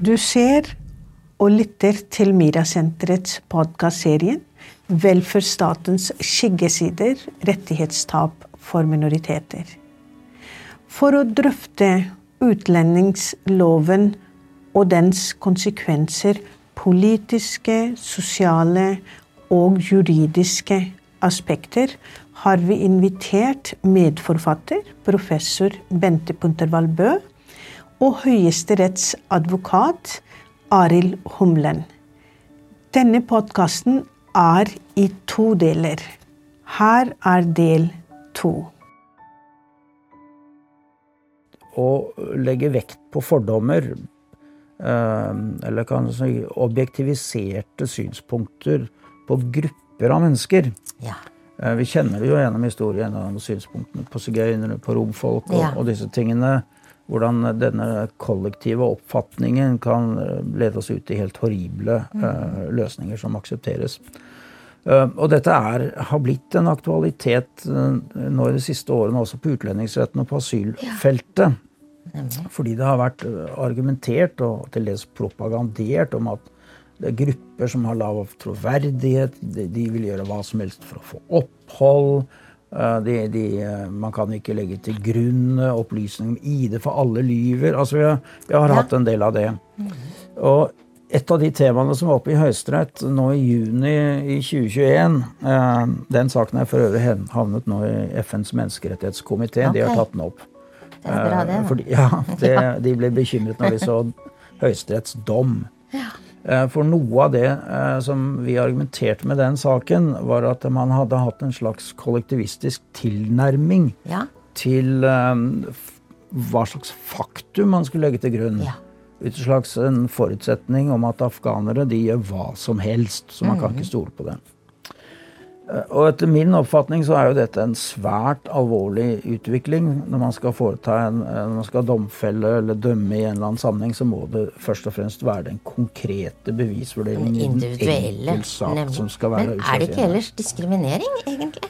Du ser og lytter til Mirasenterets podkastserie Velferdsstatens skyggesider rettighetstap for minoriteter. For å drøfte utlendingsloven og dens konsekvenser, politiske, sosiale og juridiske aspekter, har vi invitert medforfatter, professor Bente Puntervall Bø, og høyesterettsadvokat Arild Humlen. Denne podkasten er i to deler. Her er del to. Å legge vekt på fordommer, eh, eller kan si objektiviserte synspunkter på grupper av mennesker. Ja. Eh, Vi kjenner det jo gjennom historien gjennom synspunktene på sigøynere, på romfolk og, Ja. og disse tingene. Hvordan denne kollektive oppfatningen kan eh, lede oss ut i helt horrible uh, løsninger som aksepteres. Uh, og dette er, har blitt en aktualitet uh, nå i de siste årene også på utlendingsretten og på asylfeltet. Fordi det har vært argumentert og til dels propagandert om at det er grupper som har lav troverdighet, de, de vil gjøre hva som helst for å få opphold. Eh, De, de, eh, man kan ikke legge til grunn eh, opplysninger om ID, for alle lyver. Altså, vi har, vi har hatt en del av det. Og et av de temaene som var oppe i Høyesterett nå i juni i 2021 eh, Den saken er for øvrig havnet nå i FNs menneskerettighetskomité. De har tatt den opp. Det er bra, det. Eh. Fordi, ja, det, De ble bekymret når de så Høyesteretts dom. Eh, For noe av det eh, som vi argumenterte med den saken, var at man hadde hatt en slags kollektivistisk tilnærming Ja. til eh, hva slags faktum man skulle legge til grunn. Ja. Ut slags en forutsetning om at afghanere de gjør hva som helst, så man mm. kan ikke stole på det. Eh, Og etter min oppfatning så er jo dette en svært alvorlig utvikling. Når man skal foreta en, eh, når man skal domfelle eller dømme i en eller annen sammenheng, så må det først og fremst være den konkrete bevisvurderingen i den Individuelle. enkeltsak som skal være Men er det ikke ellers diskriminering, egentlig?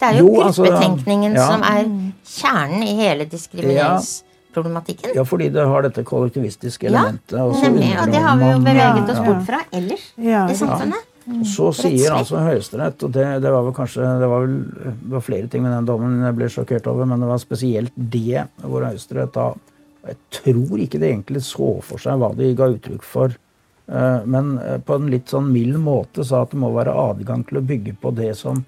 Det er jo, Jo, altså, gruppetenkningen ja. som er kjernen i hele diskrimineringsproblematikken. Ja, fordi det har dette kollektivistiske elementet. Ja, nemlig. Og det har vi jo beveget oss bort fra ellers Ja, i ja. samfunnet. Så sier altså Høyesterett, og det, det var vel kanskje det var, vel, det var flere ting med den dommen jeg ble sjokkert over, men det var spesielt det hvor Høyesterett da Jeg tror ikke de egentlig så for seg hva de ga uttrykk for, eh, men eh, på en litt sånn mild måte sa at det må være adgang til å bygge på det som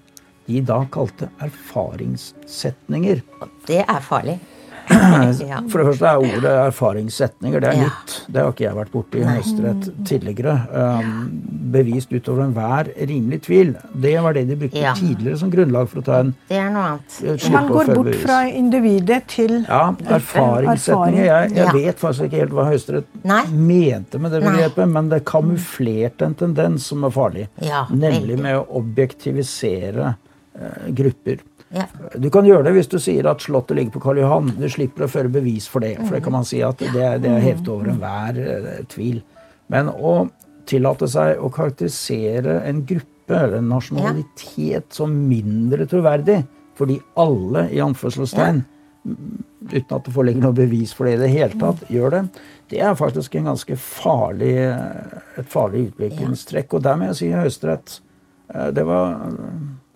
de da kalte erfaringssetninger. Det er farlig. For det første er ordet erfaringssetninger. Det er Ja. nytt. Det har ikke jeg vært borti i Høyesterett tidligere. Um, bevist utover enhver rimelig tvil. Det var det de brukte Ja. tidligere som grunnlag for å ta en Det er noe annet. Man går bort bevis. fra individet til ja, erfaringssetninger. Jeg, jeg Ja. vet faktisk ikke helt hva Høyesterett mente med det Nei. men det kamuflerte en tendens som er farlig. Ja, Nemlig veldig. med å objektivisere eh, grupper. Ja. Du kan gjøre det hvis du sier at Slottet ligger på Karl Johan. Du slipper å føre bevis for det. For det kan man si at det, det er hevet over enhver eh, tvil. Men å tillate seg å karakterisere en gruppe eller en nasjonalitet som mindre troverdig fordi alle, i anførselstegn, uten at det foreligger noe bevis for det i det hele tatt, gjør det, det er faktisk en ganske farlig, et farlig utviklingstrekk. Og der må jeg si Høyesterett eh, Det var eh,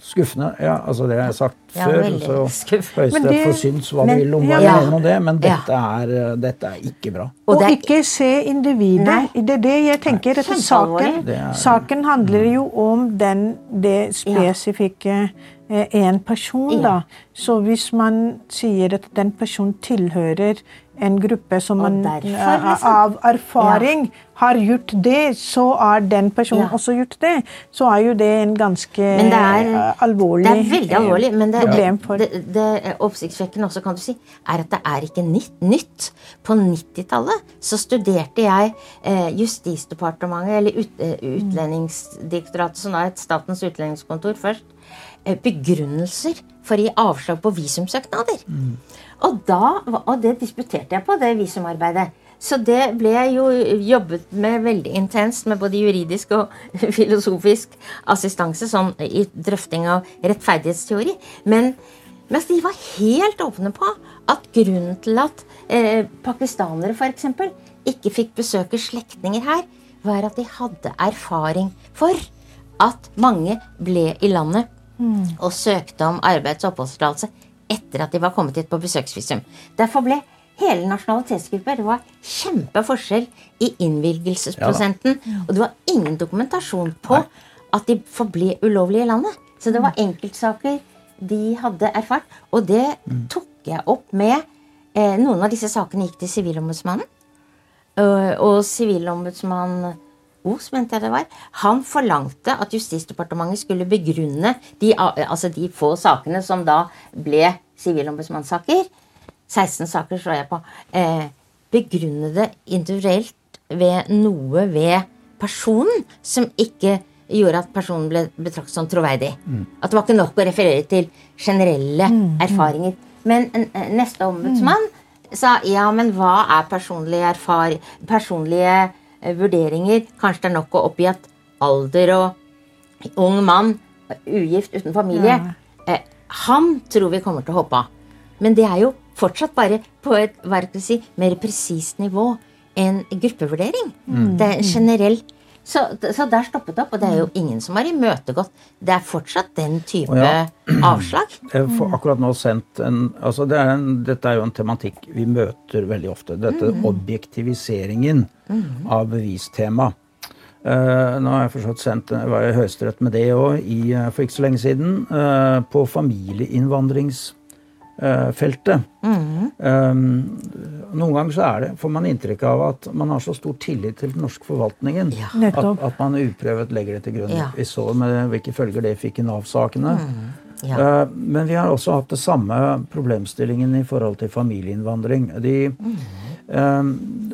skuffende. Ja, altså det har jeg sagt Ja, før. Så. Høyesterett Men det- får synes hva de vil om hva ja. mener om det, men Ja. dette er, eh, dette er ikke bra. Og Og, det er- ikke se individet. Nei. Det er det jeg tenker. At saken, Det er- saken handler jo om den, det spesifikke eh, en person, da. Så hvis man sier at den personen tilhører en gruppe som man derfor, eh, liksom. av erfaring har gjort det, så har den personen Ja. også gjort det. Så er jo det en ganske Men det er, eh, alvorlig det er veldig eh, alvorlig. Men det, problem for det, det oppsiktsvekkende også, kan du si, er at det er ikke nytt. nytt. På 90-tallet så studerte jeg eh, Justisdepartementet, eller ut, eh, Utlendingsdirektoratet, som er et Statens utlendingskontor først, eh, begrunnelser for å gi avslag på visumsøknader. Og, da, og det disputerte jeg på, det visumarbeidet. Så det ble jeg jo jobbet med veldig intenst med både juridisk og filosofisk assistanse sånn i drøfting av rettferdighetsteori. Men mens de var helt åpne på at grunnen til at eh, pakistanere f.eks. ikke fikk besøke slektninger her, var at de hadde erfaring for at mange ble i landet og søkte om arbeids- og oppholdstillatelse etter at de var kommet hit på besøksvisum. Derfor ble hele nasjonalitetsgrupper Det var kjempeforskjell i innvilgelsesprosenten. og det var ingen dokumentasjon på at de forble ulovlige i landet. Så det var enkeltsaker de hadde erfart. Og det tok jeg opp med eh, Noen av disse sakene gikk til Sivilombudsmannen. Øh, og sivilombudsmann Os, mente jeg det var, han forlangte at Justisdepartementet skulle begrunne de, altså de få sakene som da ble sivilombudsmannssaker. 16 saker slår jeg på. Eh, begrunne det individuelt ved noe ved personen som ikke gjorde at personen ble betraktet som troverdig. At det var ikke nok å referere til generelle erfaringer. Men eh, neste ombudsmann sa ja, men hva er personlige, erfar personlige eh, vurderinger? Kanskje det er nok å oppgi at alder og ung mann, ugift uten familie eh, Han tror vi kommer til å hoppe av. Men det er jo fortsatt bare på et si, mer presist nivå enn gruppevurdering. Det er en generell så, så der stoppet det opp, og det er jo ingen som har imøtegått. Det er fortsatt den type ja. avslag. Jeg får akkurat nå sendt en, altså det er en Dette er jo en tematikk vi møter veldig ofte. Dette objektiviseringen av bevistema. Uh, nå har jeg forstått sendt jeg var i Høyesterett med det òg for ikke så lenge siden. Uh, på familieinnvandringsfeltet. noen ganger så er det, får man inntrykk av at man har så stor tillit til den norske forvaltningen Ja. at, at man uprøvet legger det til grunn. Ja. Vi så med hvilke følger det fikk i Nav-sakene. Ja. Uh, Men vi har også hatt det samme problemstillingen i forhold til familieinnvandring. De, eh,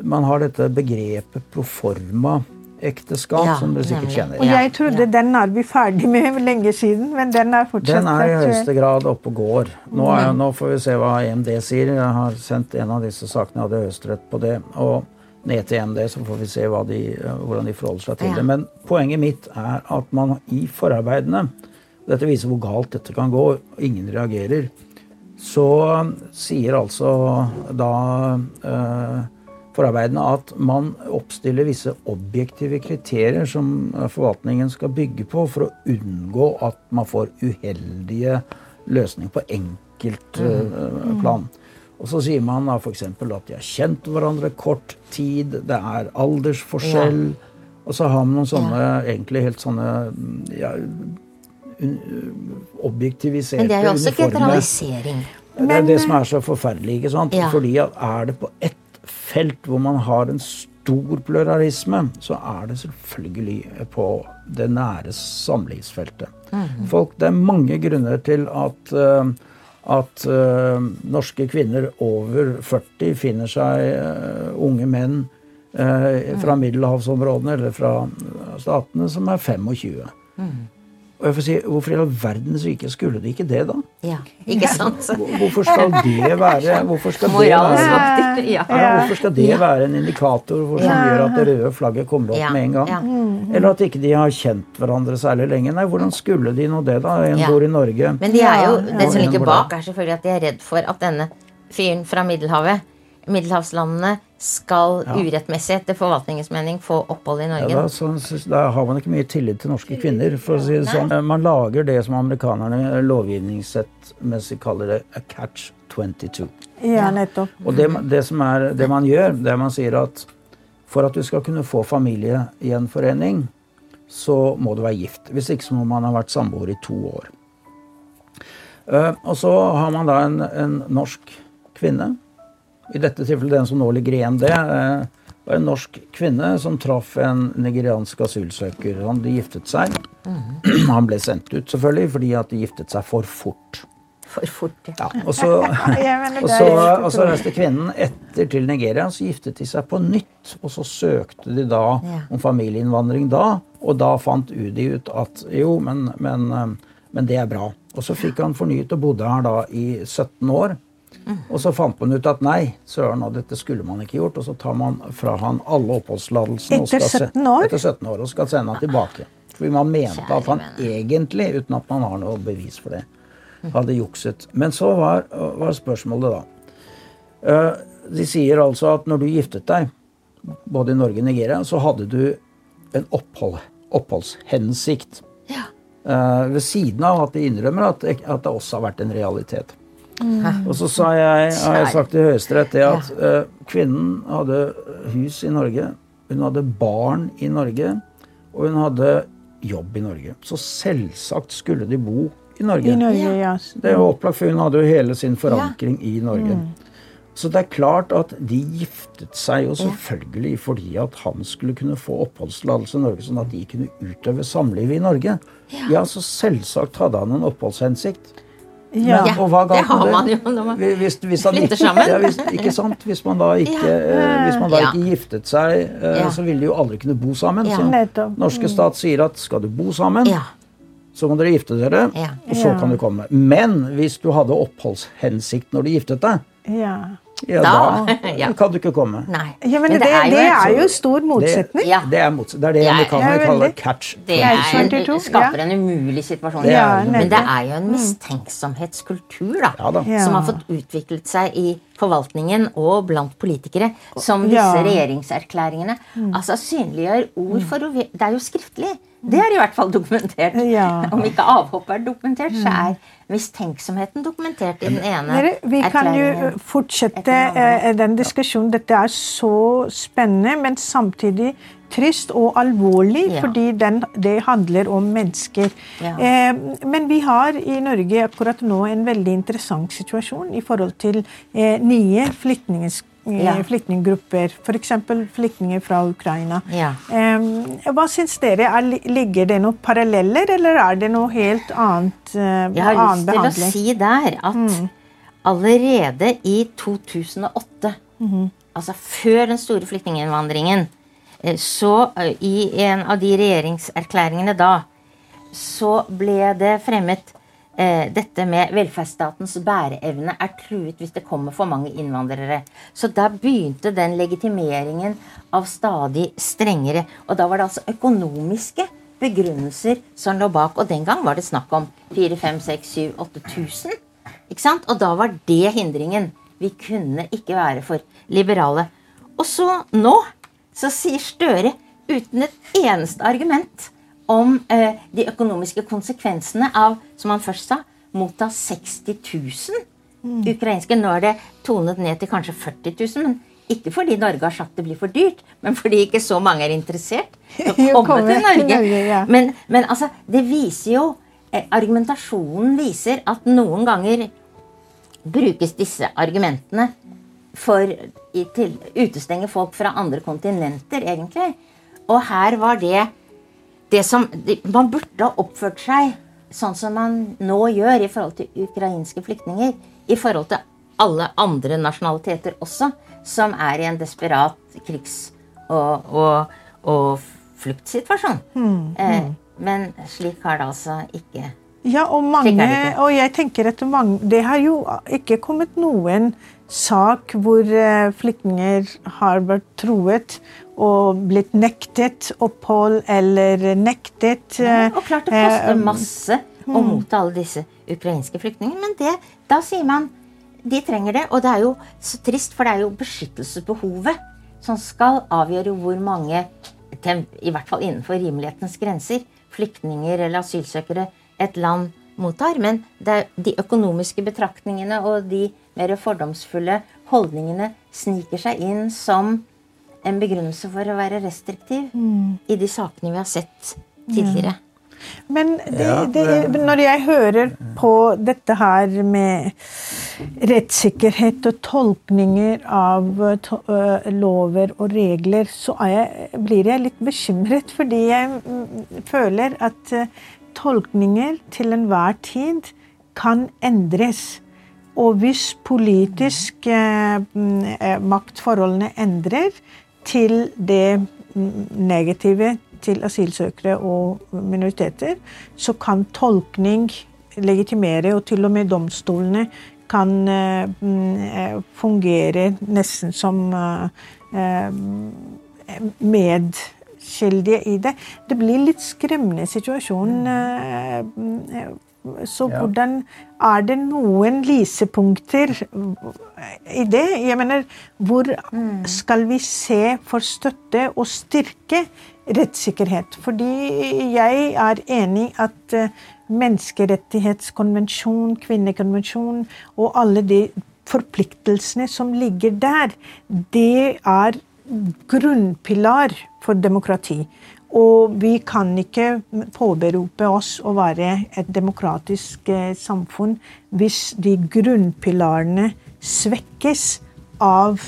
man har dette begrepet proforma ekteskap, Ja, som dere sikkert kjenner. Og jeg trodde ja. den er vi ferdig med lenge siden, men den er fortsatt Den er i høyeste grad oppe og går. Nå, er, nå får vi se hva EMD sier. Jeg har sendt en av disse sakene jeg hadde høyesterett på det. og ned til EMD, så får vi se hva de, eh, hvordan de forholder seg til Ja. det. Men poenget mitt er at man i forarbeidene Dette viser hvor galt dette kan gå. Ingen reagerer. Så sier altså da eh, forarbeidene at man oppstiller visse objektive kriterier som eh, forvaltningen skal bygge på for å unngå at man får uheldige løsninger på enkeltplan. Og så sier man da f.eks. at de har kjent hverandre kort tid, det er aldersforskjell. Og så har man noen sånne egentlig helt sånne mm, ja, objektiviserte, Men det er jo også generalisering. det er det som er så forferdelig. ikke sant? Ja. Fordi er det på ett felt hvor man har en stor pluralisme, så er det selvfølgelig på det nære samlivsfeltet. Mhm. Folk, Det er mange grunner til at, uh, at uh, norske kvinner over 40 finner seg uh, unge menn uh, fra Mhm. middelhavsområdene eller fra statene som er 25. Mhm. Og jeg får si, Hvorfor i all verdens rike skulle de ikke det, da? Ja, ikke sant? Hvorfor skal det være Hvorfor skal det være, Ja. ja, hvorfor skal det være en indikator for som gjør at det røde flagget kommer opp Ja, med en gang? ja. Eller at ikke de har kjent hverandre særlig lenge. Nei, hvordan skulle de nå det, da? En Ja. bor i Norge. Men de er jo, det som ligger bak, er selvfølgelig at de er redd for at denne fyren fra Middelhavet, middelhavslandene, skal urettmessig, etter forvaltningens mening, få opphold i Ja, Norge. da, så, da har man ikke mye tillit til norske kvinner, for å si det sånn. Man lager det som amerikanerne lovgivningssettmessig kaller det a catch 22. Ja, nettopp. Og det, det, som er, det man gjør, det man sier at for at du skal kunne få familiegjenforening, så må du være gift. Hvis ikke så må man ha vært samboer i to år. Uh, og så har man da en, en norsk kvinne. I dette tilfellet den som nå ligger igjen det, eh, var en norsk kvinne som traff en nigeriansk asylsøker. Han de giftet seg. Han ble sendt ut, selvfølgelig, fordi at de giftet seg for fort. For fort, ja. Ja, og så, og så, og så reiste kvinnen etter til Nigeria, så giftet de seg på nytt. Og så søkte de da om familieinnvandring da, og da fant UDI ut at jo, men, men, eh, men det er bra. Og så fikk han fornyet og bodde her da i 17 år. Og så fant man ut at nei, søren, dette skulle man ikke gjort. Og så tar man fra han alle oppholdstillatelsene Etter 17 år? etter 17 år og skal sende han tilbake. Fordi man mente Kjære at han egentlig, uten at man har noe bevis for det, hadde jukset. Men så var, var spørsmålet da Eh, De sier altså at når du giftet deg, både i Norge og Nigeria, så hadde du en opphold, oppholdshensikt. Ja. Eh, ved siden av at de innrømmer at, at det også har vært en realitet. Og så sa jeg, har jeg sagt til Høyesterett det at uh, kvinnen hadde hus i Norge, hun hadde barn i Norge, og hun hadde jobb i Norge. Så selvsagt skulle de bo i Norge. I Norge, ja. Det er jo opplagt, for hun hadde jo hele sin forankring i Norge. Så det er klart at de giftet seg jo selvfølgelig fordi at han skulle kunne få oppholdstillatelse i Norge, sånn at de kunne utøve samlivet i Norge. Ja, så selvsagt hadde han en oppholdshensikt. Ja. Men, og hva det har man jo når man Hvis, hvis han flytter sammen. Ja, hvis, ikke sant? Hvis man da ikke, eh, hvis man da Ja. ikke giftet seg, eh, Ja. så ville de jo aldri kunne bo sammen. Ja. Så norske stat sier at skal du bo sammen, Ja. så må dere gifte dere, Ja. og så Ja. kan du komme. Men hvis du hadde oppholdshensikt når du giftet deg, Ja. Da- da, ja. kan du ikke komme. Nei. ja, men, det, det jo er et- jo stor motsetning. Ja. Det er, motsetning. det er det Ja, amerikanerne kaller catch. Det er en, skaper en umulig situasjon. Det er Ja. Men det er jo en mistenksomhetskultur da, Ja da. Ja. som har fått utviklet seg i forvaltningen og blant politikere, som disse Ja. regjeringserklæringene altså synliggjør ord for ord. Det er jo skriftlig. Det er i hvert fall dokumentert. Ja. Om ikke avhoppet er dokumentert, så er mistenksomheten dokumentert i den ene Dere, vi kan jo fortsette den eh, den diskusjonen. Dette er så spennende, men samtidig trist og alvorlig, Ja. fordi den, det handler om mennesker. Ja. Eh, men vi har i Norge akkurat nå en veldig interessant situasjon i forhold til eh, nye flyktninggrupper, eh, Ja. flyktninggrupper, f.eks. flyktninger fra Ukraina. Ja. Eh, hva syns dere? Er, ligger det noen paralleller, eller er det noe helt annet? Eh, Jeg har lyst til å si der at allerede i 2008, altså før den store flyktninginnvandringen, så eh, i en av de regjeringserklæringene da, så ble det fremmet eh, dette med velferdsstatens bæreevne er truet hvis det kommer for mange innvandrere. Så da begynte den legitimeringen av stadig strengere. Og da var det altså økonomiske begrunnelser som lå bak. Og den gang var det snakk om 4 5 6 7 8000. Ikke sant? Og da var det hindringen. Vi kunne ikke være for liberale. Og så nå så sier Støre uten et eneste argument om eh, de økonomiske konsekvensene av, som han først sa, motta 60 000 ukrainske. Nå er det tonet ned til kanskje 40 000. men ikke fordi Norge har sagt det blir for dyrt, men fordi ikke så mange er interessert i å komme til. Norge. Men, men altså, det viser jo eh, Argumentasjonen viser at noen ganger brukes disse argumentene for å utestenge folk fra andre kontinenter, egentlig. Og her var det det som Man burde ha oppført seg sånn som man nå gjør i forhold til ukrainske flyktninger. I forhold til alle andre nasjonaliteter også, som er i en desperat krigs- og, og, og fluktsituasjon. Eh, men slik har det altså ikke Ja, og, mange, og jeg tenker at mange, det har jo ikke kommet noen sak hvor eh, flyktninger har vært truet og blitt nektet opphold eller nektet ja, Og klart det koster eh, masse å motta alle disse ukrainske flyktningene, men det, da sier man de trenger det. Og det er jo så trist, for det er jo beskyttelsesbehovet som skal avgjøre hvor mange, i hvert fall innenfor rimelighetens grenser, flyktninger eller asylsøkere et land mottar. Men det er de økonomiske betraktningene og de mer fordomsfulle holdningene sniker seg inn som en begrunnelse for å være restriktiv i de sakene vi har sett tidligere. Men det, det, når jeg hører på dette her med rettssikkerhet og tolkninger av eh, to, eh, lover og regler, så er jeg, blir jeg litt bekymret, fordi jeg mm, føler at eh, tolkninger til enhver tid kan endres. Og hvis politisk eh, eh, maktforholdene endrer til det mm, negative til asylsøkere og minoriteter, så kan tolkning legitimere, og til og med domstolene kan eh, mm, fungere nesten som eh, eh, medskyldige i det. Det blir litt skremmende situasjon. eh, mm, Så Ja. hvordan Er det noen lysepunkter i det? Jeg mener, hvor skal vi se for støtte og styrke rettssikkerhet? Fordi jeg er enig at eh, menneskerettighetskonvensjon, kvinnekonvensjon og alle de forpliktelsene som ligger der, det er grunnpilar for demokrati. Og vi kan ikke påberope oss å være et demokratisk eh, samfunn hvis de grunnpilarene svekkes av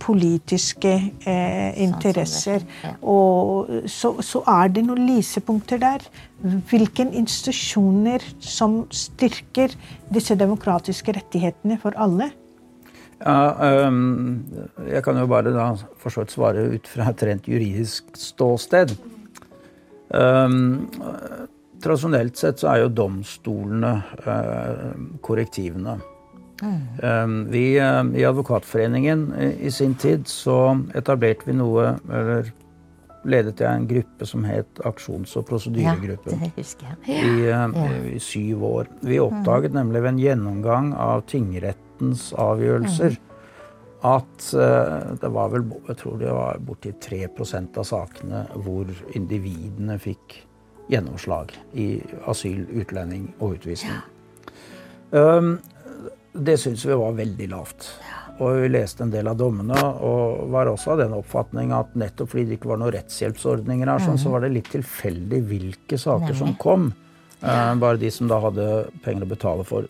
politiske eh, interesser. Og så, så er det noen lysepunkter der. Hvilke institusjoner som styrker disse demokratiske rettighetene for alle? Ja, um, jeg kan jo bare da for så vidt svare ut fra et rent juridisk ståsted. Um, tradisjonelt sett så er jo domstolene uh, korrektivene. Øhm, vi uh, i Advokatforeningen i, i sin tid så etablerte vi noe Eller ledet jeg en gruppe som het Aksjons- og Ja, prosedyregruppen det husker jeg. i, eh, i syv år. Vi oppdaget nemlig ved en gjennomgang av tingrettens avgjørelser at uh, det var vel jeg tror det var borti 3% av sakene hvor individene fikk gjennomslag i asyl, utlending og utvisning. Um, det syns vi var veldig lavt. Og vi leste en del av dommene og var også av den oppfatning at nettopp fordi det ikke var noen rettshjelpsordninger her, sånn, så var det litt tilfeldig hvilke saker som kom. Uh, bare de som da hadde penger å betale for.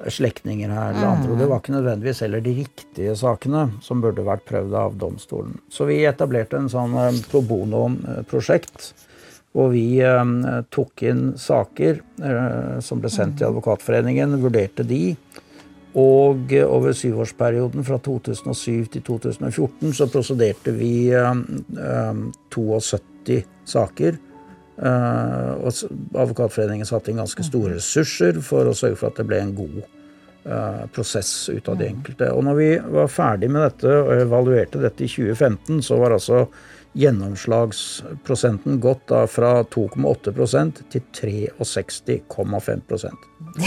Slektninger her eller andre. Og det var ikke nødvendigvis heller de riktige sakene som burde vært prøvd av domstolen. Så vi etablerte en sånn eh, pro bono-prosjekt. Og vi eh, tok inn saker eh, som ble sendt til Advokatforeningen, vurderte de. Og eh, over syvårsperioden fra 2007 til 2014 så prosederte vi eh, eh, 72 saker. Eh, og Advokatforeningen satte inn ganske store ressurser for å sørge for at det ble en god eh, prosess ut av de enkelte. Og når vi var ferdig med dette og evaluerte dette i 2015, så var altså gjennomslagsprosenten gått da fra 2,8% til 63,5%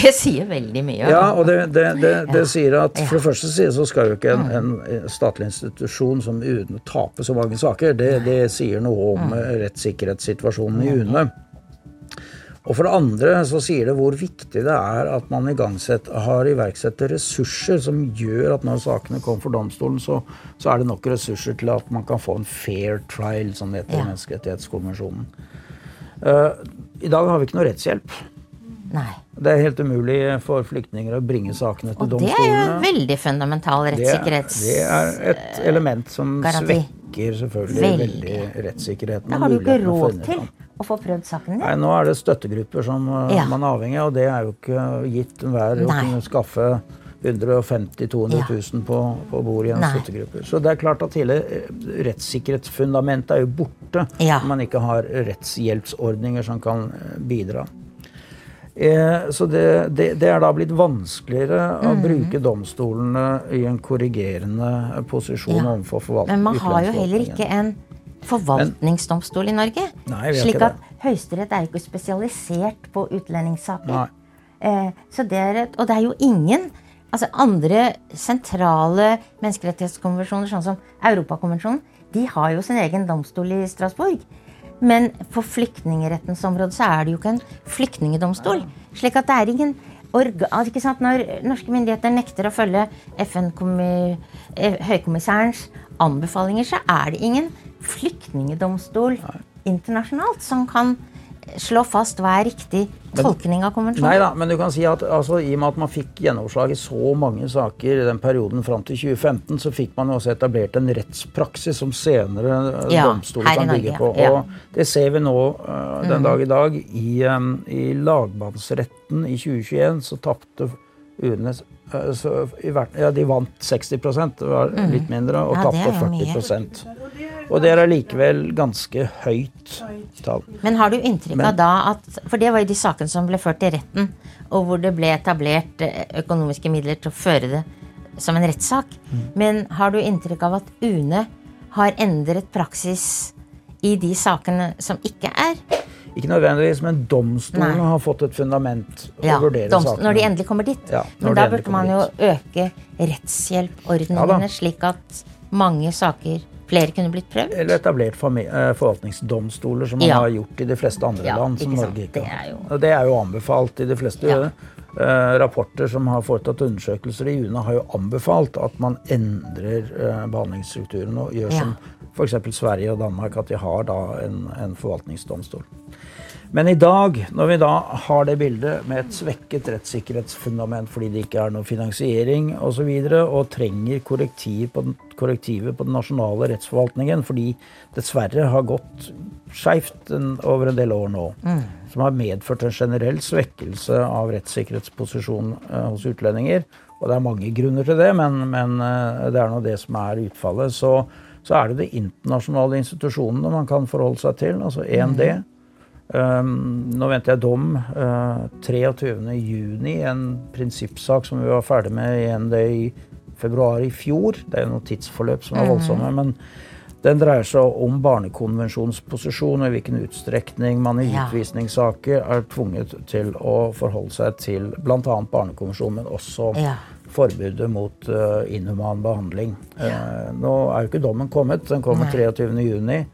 Det sier veldig mye. ja, og det, det, det, det sier at for det første side så skal jo ikke en, en statlig institusjon som UNE tape så mange saker. Det, det sier noe om eh, rettssikkerhetssituasjonen i UNE. Og for det andre så sier det hvor viktig det er at man igangsett, har iverksatt ressurser som gjør at når sakene kommer for domstolen, så, så er det nok ressurser til at man kan få en fair trial, som det heter i Ja. menneskerettighetskonvensjonen. Uh, I dag har vi ikke noe rettshjelp. Nei. Det er helt umulig for flyktninger å bringe sakene til Og det er jo en veldig fundamental Det er, rettssikkerhets... det er et element som Garanti. svekker selvfølgelig veldig, Veldig. rettssikkerheten. Det har du ikke råd til. Å få prøvd saken din? Nei, nå er det støttegrupper som uh, Ja. man er avhengig av, og det er jo ikke gitt enhver å kunne skaffe 150 000-200 Ja. 000 på, på bordet i en støttegruppe. Så det er klart at hele eh, rettssikkerhetsfundamentet er jo borte Ja. når man ikke har rettshjelpsordninger som kan eh, bidra. Eh, Så det, det, det er da blitt vanskeligere Mm. å bruke domstolene i en korrigerende posisjon Ja. overfor forvaltningen. Men man har jo heller ikke en forvaltningsdomstol i Norge. Nei, slik at Høyesterett er jo ikke spesialisert på utlendingssaker. Eh, så det er et, og det er jo ingen altså andre sentrale menneskerettighetskonvensjoner, sånn som Europakonvensjonen, de har jo sin egen domstol i Strasbourg. Men på flyktningrettens område så er det jo ikke en flyktningedomstol. Slik at det er ingen orga, altså, ikke sant? Når norske myndigheter nekter å følge FN-høykommissærens anbefalinger, så er det ingen flyktningedomstol internasjonalt som kan slå fast hva er riktig tolkning av konvensjonen. Nei da, men du kan si at altså, i og med at man fikk gjennomslag i så mange saker i den perioden fram til 2015, så fikk man jo også etablert en rettspraksis som senere eh, Ja, domstoler kan bygge på. ja. Og det ser vi nå uh, den dag i dag. I, um, i lagmannsretten i 2021 så tapte UNE eh, så i hvert, ja, De vant 60% det var litt mindre, og Ja, tapte er jo mye. 40% Og det er allikevel ganske høyt tall. Men har du inntrykk av da at For det var jo de sakene som ble ført til retten, og hvor det ble etablert eh, økonomiske midler til å føre det som en rettssak. Mm. Men har du inntrykk av at UNE har endret praksis i de sakene som ikke er Ikke nødvendigvis, men domstolene Nei. har fått et fundament å Ja, vurdere domstol, sakene. når de endelig kommer dit. Ja, Men da burde man jo dit. øke rettshjelpordningene, Ja slik at mange saker, flere kunne blitt prøvd. Eller etablert eh, forvaltningsdomstoler, som man Ja. har gjort i de fleste andre land. som. Norge ikke Det har. er jo- det er jo anbefalt i de fleste eh, rapporter som har foretatt undersøkelser i UNE, har jo anbefalt at man endrer eh, behandlingsstrukturen og gjør som f.eks. Sverige og Danmark, at de har da en, en forvaltningsdomstol. Men i dag, når vi da har det bildet med et svekket rettssikkerhetsfundament fordi det ikke er noe finansiering osv., og, så videre, og trenger korrektiv på korrektivet på den nasjonale rettsforvaltningen fordi dessverre har gått skeivt over en del år nå, som har medført en generell svekkelse av rettssikkerhetsposisjonen eh, hos utlendinger. Og det er mange grunner til det, men, men eh, det er nå det som er utfallet. Så, så er det de internasjonale institusjonene man kan forholde seg til, altså EMD. Um, nå venter jeg dom uh, 23.6, en prinsippsak som vi var ferdig med i EMD i februar i fjor. Det er noen tidsforløp som er voldsomme. men den dreier seg om barnekonvensjonens posisjon og i hvilken utstrekning man i Ja. utvisningssaker er tvunget til å forholde seg til bl.a. barnekonvensjonen, men også Ja. forbudet mot uh, inhuman behandling. Eh, nå er jo ikke dommen kommet, den kommer Nei. 23.6.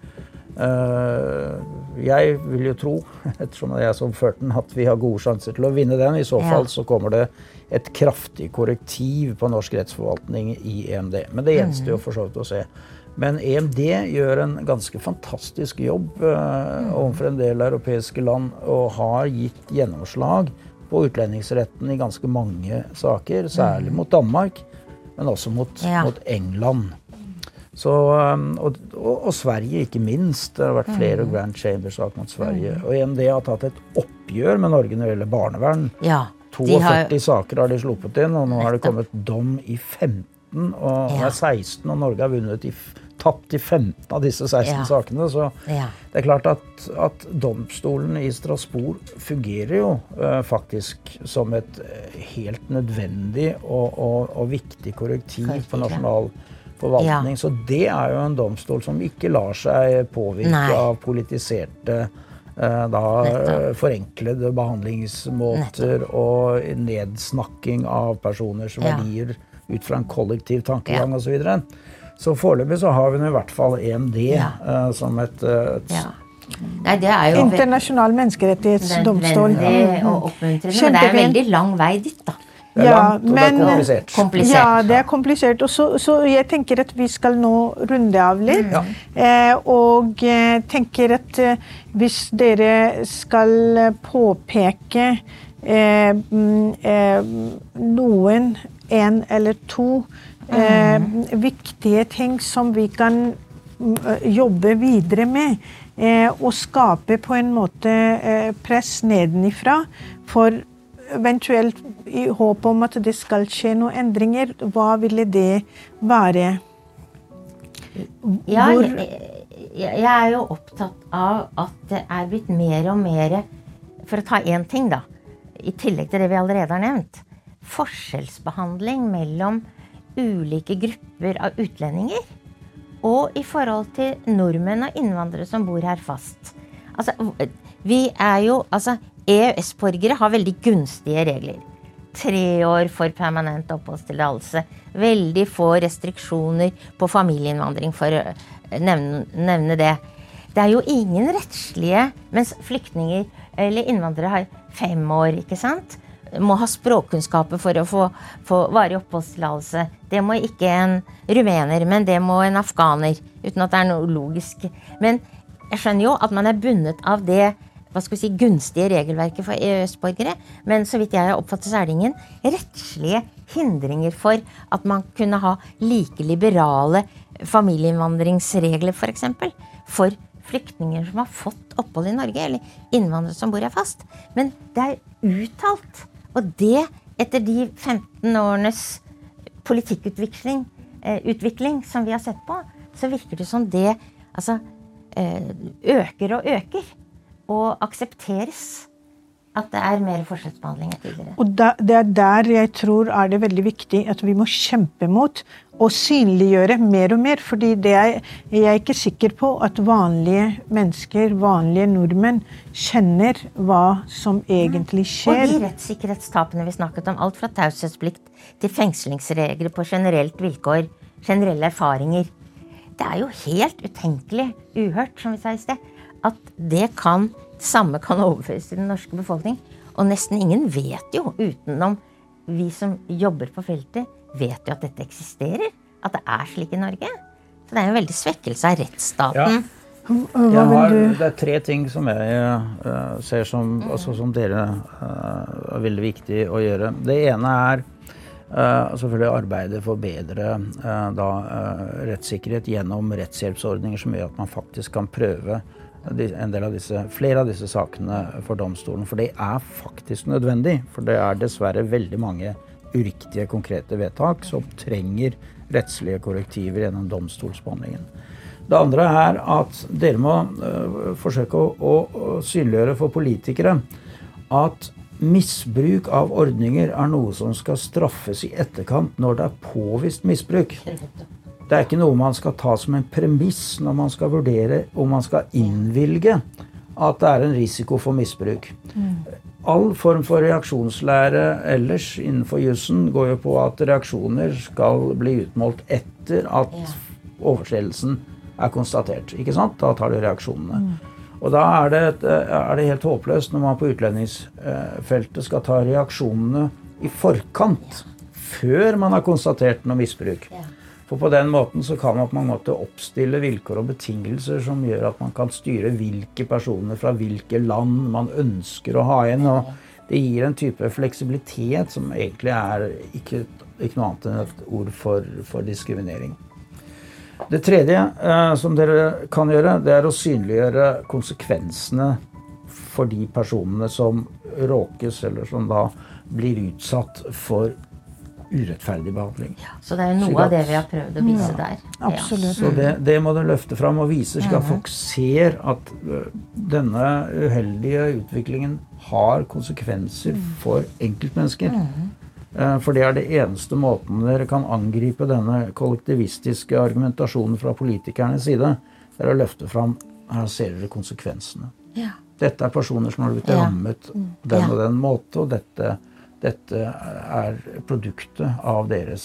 Uh, jeg vil jo tro, ettersom det er jeg som førte den, at vi har gode sjanser til å vinne den. I så fall så kommer det et kraftig korrektiv på norsk rettsforvaltning i EMD. Men det gjenstår jo for så vidt å se. Men EMD gjør en ganske fantastisk jobb uh, overfor en del europeiske land og har gitt gjennomslag på utlendingsretten i ganske mange saker, særlig mot Danmark, men også mot, Ja. mot England. Så, um, og, og, Sverige, ikke minst. Det har vært flere Grand Chamber-saker mot Sverige. Og EMD har tatt et oppgjør med Norge når det gjelder barnevern. Ja. 42 har, saker har de sluppet inn, og nå har det kommet dom i 15. Og Ja. det er 16, og Norge har vunnet i, tapt i 15 av disse 16 Ja. sakene. Så ja. det er klart at, at domstolen i Strasbourg fungerer jo uh, faktisk som et eh, helt nødvendig og, og, og viktig korrektiv på for nasjonal forvaltning. Så det er jo en domstol som ikke lar seg påvirke Nei. av politiserte eh, da Nettopp. forenklede behandlingsmåter og nedsnakking av personers Ja. verdier ut fra en kollektiv tankegang osv. Så, videre. så foreløpig så har vi nå i hvert fall EMD Ja. uh, som et, eh, et ja. Nei, det er jo Internasjonal menneskerettighetsdomstol. Men det er en veldig lang vei dit, da. Det er Ja, langt, og det er komplisert. Komplisert. Ja, det er komplisert. Og så, så jeg tenker at vi skal nå runde av litt. Mm. Eh, og eh, tenker at eh, hvis dere skal eh, påpeke eh, mm, eh, noen, en eller to, eh, viktige ting som vi kan mm, jobbe videre med, eh, og skape på en måte eh, press nedenifra for eventuelt i håp om at det skal skje noen endringer, hva ville det være? Ja, jeg er jo opptatt av at det er blitt mer og mer For å ta én ting, da. I tillegg til det vi allerede har nevnt. Forskjellsbehandling mellom ulike grupper av utlendinger. Og i forhold til nordmenn og innvandrere som bor her fast. Altså, vi er jo Altså, EØS-borgere har veldig gunstige regler. Tre år for permanent oppholdstillatelse. Veldig få restriksjoner på familieinnvandring, for å nevne, nevne det. Det er jo ingen rettslige Mens flyktninger eller innvandrere har fem år, ikke sant? Må ha språkkunnskaper for å få, få varig oppholdstillatelse. Det må ikke en rumener, men det må en afghaner. Uten at det er noe logisk. Men jeg skjønner jo at man er bundet av det hva skal vi si, gunstige regelverket for EØS-borgere. Men så vidt jeg har oppfattet, så er det ingen rettslige hindringer for at man kunne ha like liberale familieinnvandringsregler, f.eks. For, eksempel, for flyktninger som har fått opphold i Norge, eller innvandrere som bor her fast. Men det er uttalt. Og det, etter de 15 årenes politikkutvikling eh, utvikling som vi har sett på, så virker det som det altså, eh, øker og øker. Og aksepteres at det er mer forskjellsbehandling enn tidligere. Og da, det er der jeg tror er det veldig viktig at vi må kjempe mot å synliggjøre mer og mer. fordi det er, jeg er ikke sikker på at vanlige mennesker, vanlige nordmenn, kjenner hva som egentlig skjer. Og de rettssikkerhetstapene vi snakket om, alt fra taushetsplikt til fengslingsregler på generelt vilkår, generelle erfaringer. Det er jo helt utenkelig, uhørt, som vi sa i sted, at det kan, det samme kan overføres til den norske befolkning. Og nesten ingen vet jo, utenom vi som jobber på feltet, vet jo at dette eksisterer. At det er slik i Norge. Så det er jo en veldig svekkelse av rettsstaten. Ja. Har, det er tre ting som jeg uh, ser som, altså, som dere uh, er veldig viktig å gjøre. Det ene er uh, selvfølgelig arbeidet for bedre da, rettssikkerhet gjennom rettshjelpsordninger som gjør at man faktisk kan prøve en del av disse, flere av disse sakene for domstolen. For det er faktisk nødvendig. For det er dessverre veldig mange uriktige, konkrete vedtak som trenger rettslige korrektiver gjennom domstolsbehandlingen. Det andre er at dere må uh, forsøke å, å, synliggjøre for politikere at misbruk av ordninger er noe som skal straffes i etterkant når det er påvist misbruk. Det er ikke noe man skal ta som en premiss når man skal vurdere om man skal innvilge at det er en risiko for misbruk. Mm all form for reaksjonslære ellers innenfor jussen går jo på at reaksjoner skal bli utmålt etter at overtredelsen er konstatert. Ikke sant? Da tar du reaksjonene. Mm. Og da er det, er det, helt håpløst når man på utlendingsfeltet skal ta reaksjonene i forkant. Før man har konstatert noe misbruk. For på den måten så kan man på mange måter oppstille vilkår og betingelser som gjør at man kan styre hvilke personer fra hvilke land man ønsker å ha inn. og Det gir en type fleksibilitet som egentlig er ikke, ikke noe annet enn et ord for, for diskriminering. Det tredje eh, som dere kan gjøre, det er å synliggjøre konsekvensene for de personene som råkes, eller som da blir utsatt for urettferdig behandling. Ja, så det er noe noe av det vi har prøvd å vise ja, der. Absolutt. Så det, det, må du løfte fram og vise, slik at folk ser at denne uheldige utviklingen har konsekvenser mhm. for enkeltmennesker. Mhm. For det er det eneste måten dere kan angripe denne kollektivistiske argumentasjonen fra politikernes side. Det er å løfte fram Her ser dere konsekvensene. Ja. Dette er personer som har blitt rammet mm. den og den måte, og dette dette er produktet av deres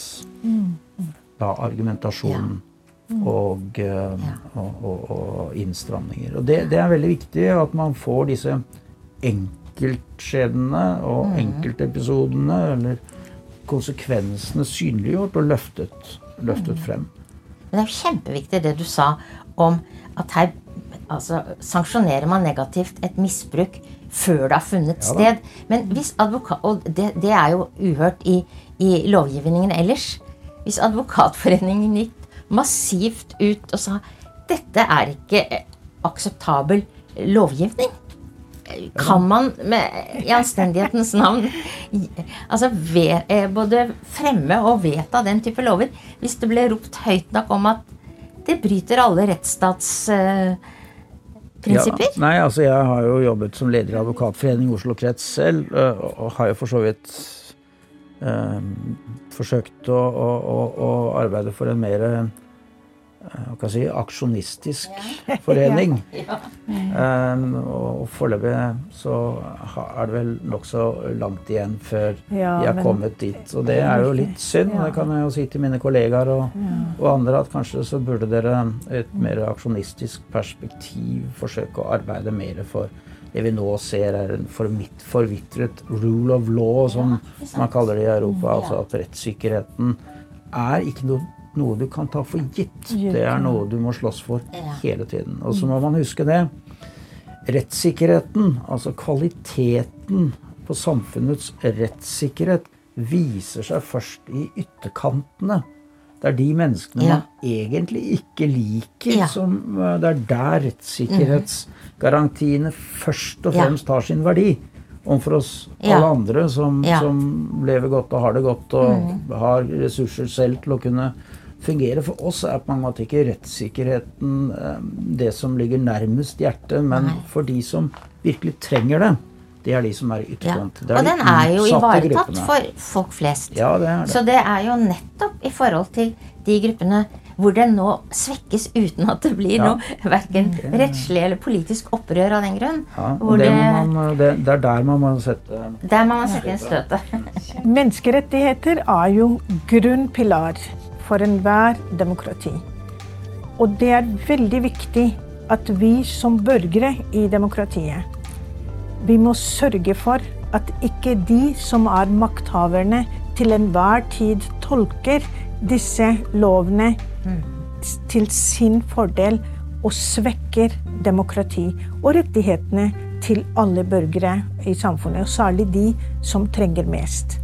da, argumentasjon og, uh, og, og, og, innstramninger. Og det, det, er veldig viktig at man får disse enkeltskjedene og mm. enkeltepisodene eller konsekvensene synliggjort og løftet, løftet mm. frem. Men det er kjempeviktig det du sa om at her altså, sanksjonerer man negativt et misbruk før det har funnet ja, sted. Men hvis advokat, Og det, det er jo uhørt i, i, lovgivningen ellers. Hvis Advokatforeningen gikk massivt ut og sa dette er ikke akseptabel lovgivning. Kan man med, i anstendighetens navn altså ved, eh, både fremme og vedta den type lover hvis det ble ropt høyt nok om at det bryter alle rettsstats... Prinsipper? Ja, nei, altså jeg har jo jobbet som leder i Advokatforeningen Oslo krets selv, og har jo for så vidt um, forsøkt å, å, å, arbeide for en mer Eh, hva si, aksjonistisk ja. forening. ja. um, og foreløpig så er det vel nokså langt igjen før ja, de er men, kommet dit. Og det er jo litt synd. Det kan jeg jo si til mine kollegaer og, og, andre at kanskje så burde dere et mer aksjonistisk perspektiv forsøke å arbeide mer for det vi nå ser er en forvitret rule of law, som man kaller det i Europa. Altså at rettssikkerheten er ikke noe noe du kan ta for gitt. Det er noe du må slåss for hele tiden. Og så må man huske det. Rettssikkerheten, altså kvaliteten på samfunnets rettssikkerhet, viser seg først i ytterkantene. Det er de menneskene ja. man egentlig ikke liker, ja. som eh, Det er der rettssikkerhetsgarantiene først og fremst har sin verdi. Overfor oss alle andre som, som, lever godt og har det godt og mm. har ressurser selv til å kunne fungere. For oss er på mange måter ikke rettssikkerheten eh, det som ligger nærmest hjertet, men Nei. for de som virkelig trenger det, Det er de som er i Ja. ytterkant. Og de den er jo ivaretatt gruppene. for folk flest. Ja, det er det. Så det er jo nettopp i forhold til de gruppene hvor den nå svekkes uten at det blir Ja. noe verken rettslig eller politisk opprør av den grunn. Ja, hvor og det, det, man, det, det er der man må sette der må man sette inn støtet. Menneskerettigheter er jo grunnpilar for enhver demokrati. Og det er veldig viktig at vi som borgere i demokratiet vi må sørge for at ikke de som er makthaverne, til enhver tid tolker disse lovene til sin fordel og svekker demokrati og rettighetene til alle borgere i samfunnet, og særlig de som trenger mest.